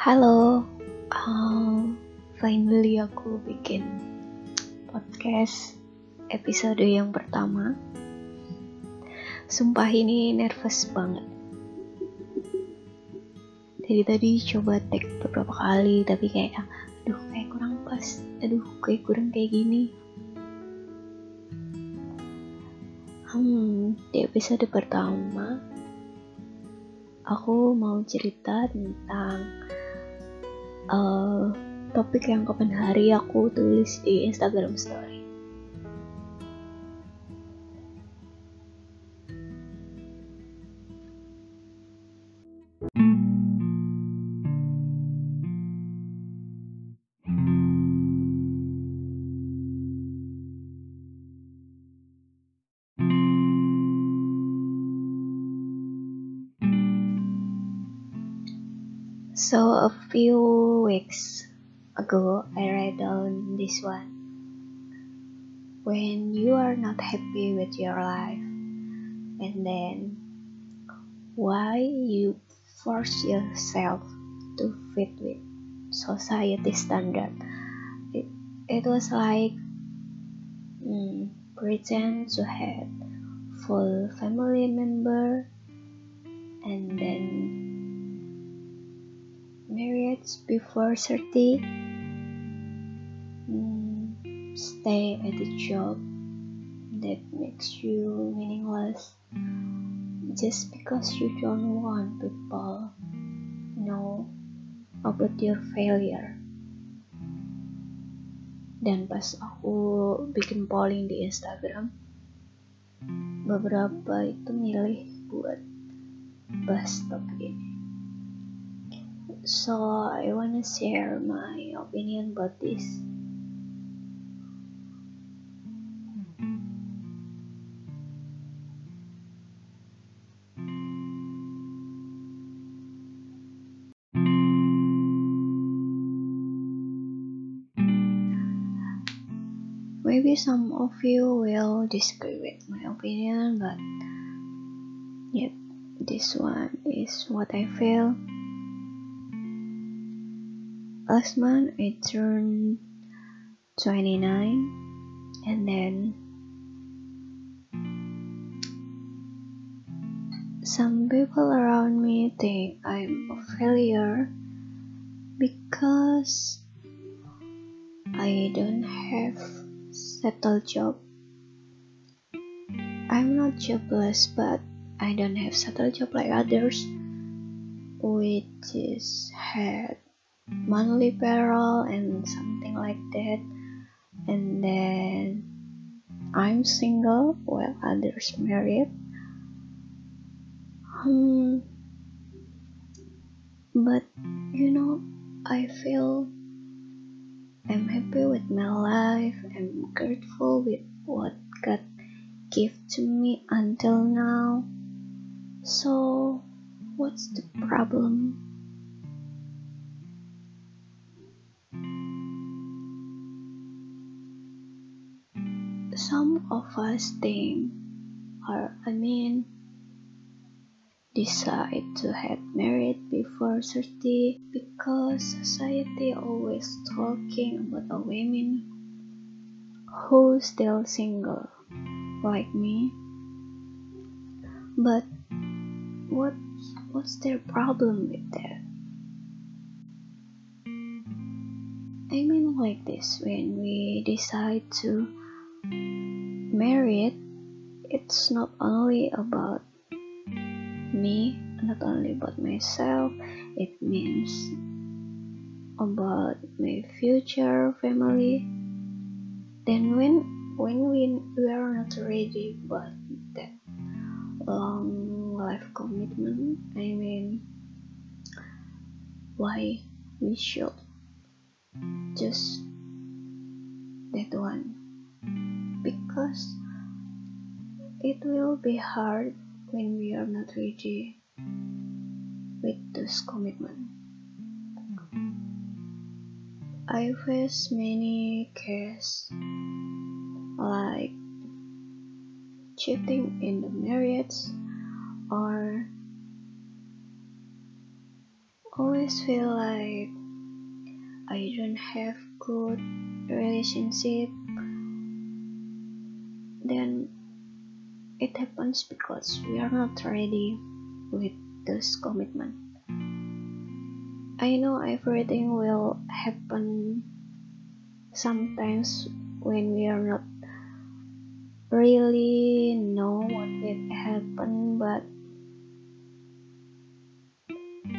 Halo, um, finally aku bikin podcast episode yang pertama. Sumpah ini nervous banget. Dari tadi coba tag beberapa kali tapi kayak aduh kayak kurang pas, aduh kayak kurang kayak gini. Hmm, di episode pertama aku mau cerita tentang uh, topik yang kapan hari aku tulis di Instagram Story. So a few weeks ago, I read on this one. When you are not happy with your life, and then why you force yourself to fit with society standard? It, it was like mm, pretend to have full family member, and then marriage before 30 mm, stay at a job that makes you meaningless. Just because you don't want people know about your failure. Dan pas aku bikin polling di Instagram beberapa itu milih buat bahas topik ini so I wanna share my opinion about this. Maybe some of you will disagree with my opinion, but yep, this one is what I feel. Last month I turned 29 and then some people around me think I'm a failure because I don't have settled job. I'm not jobless but I don't have settled job like others which is had monthly payroll and something like that. And then I'm single while others married. Um, but you know I feel I'm happy with my life. I'm grateful with what God gave to me until now. So what's the problem some of us think, or I mean, decide to get married before 30 because society always talking about a women who still single like me. But what what's their problem with that? I mean like this when we decide to married, it's not only about me, not only about myself, it means about my future family. Then when when we, we are not ready but that long life commitment, I mean why we should just that one because it will be hard when we are not ready with this commitment. I face many cases like cheating in the marriage or always feel like I don't have good relationship then it happens because we are not ready with this commitment. I know everything will happen sometimes when we are not really know what will happen but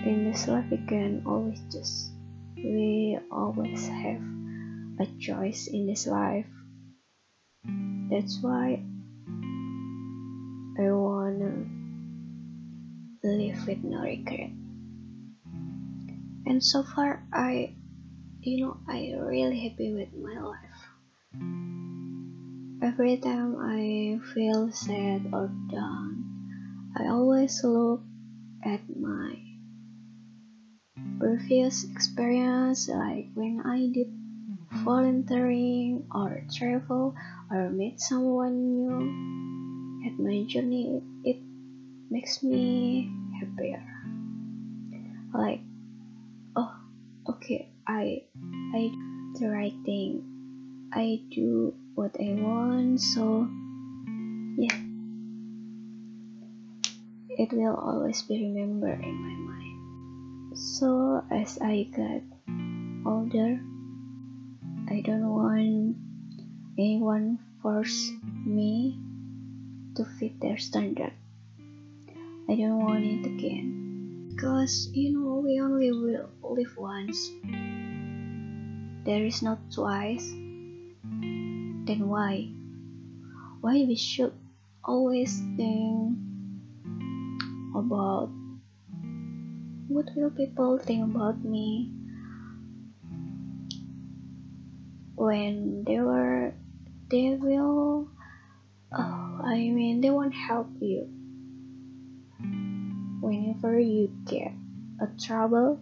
in this life we can always just we always have a choice in this life that's why I wanna live with no regret. And so far I you know I really happy with my life. Every time I feel sad or down I always look at my previous experience like when I did volunteering or travel or meet someone new at my journey. It makes me happier. Like oh okay I I do the right thing. I do what I want so yeah. It will always be remembered in my mind. So as I got older, I don't want anyone force me to fit their standard. I don't want it again. Because you know we only will live once. There is not twice. Then why? Why we should always think about what will people think about me when they were they will oh, I mean they won't help you whenever you get a trouble.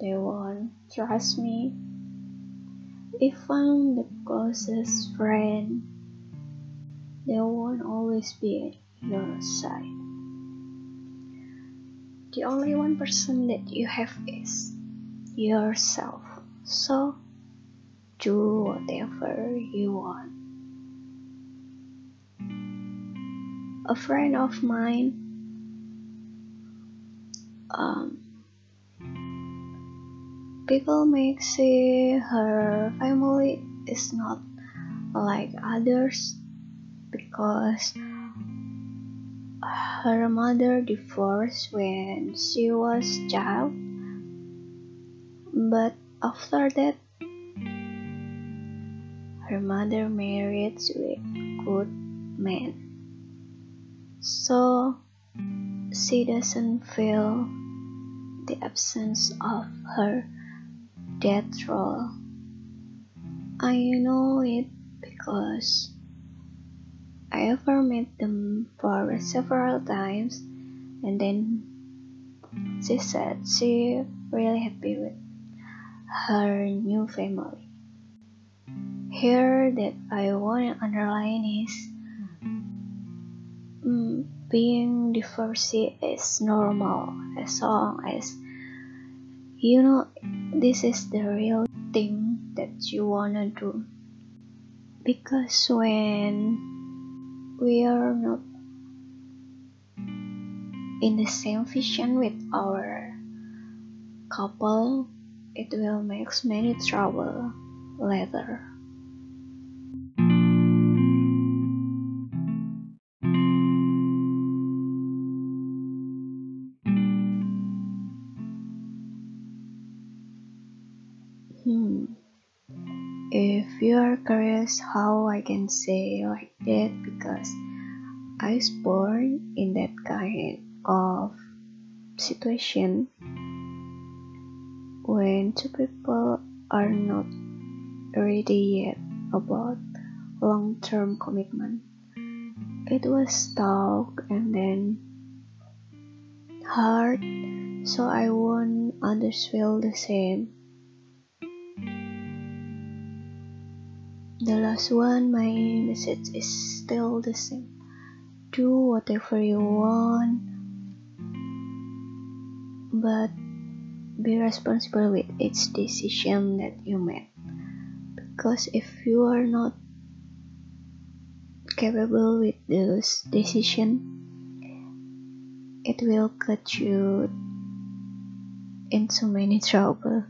They won't trust me. If I'm the closest friend. They won't always be at your side. The only one person that you have is yourself. So do whatever you want. A friend of mine um, people may say her family is not like others because her mother divorced when she was child, but after that, her mother married to a good man. So she doesn't feel the absence of her death role. I know it because I ever met them for several times and then she said she really happy with her new family. Here that I want to underline is mm, being divorced is normal as long as you know this is the real thing that you wanna do. Because when we are not in the same vision with our couple, it will make many trouble later. Hmm. If you are curious how I can say like that because I was born in that kind of situation when two people are not ready yet about long-term commitment. It was tough and then hard, so I want others feel the same. The last one, my message is still the same. Do whatever you want. but be responsible with each decision that you make because if you are not capable with those decision it will cut you into many trouble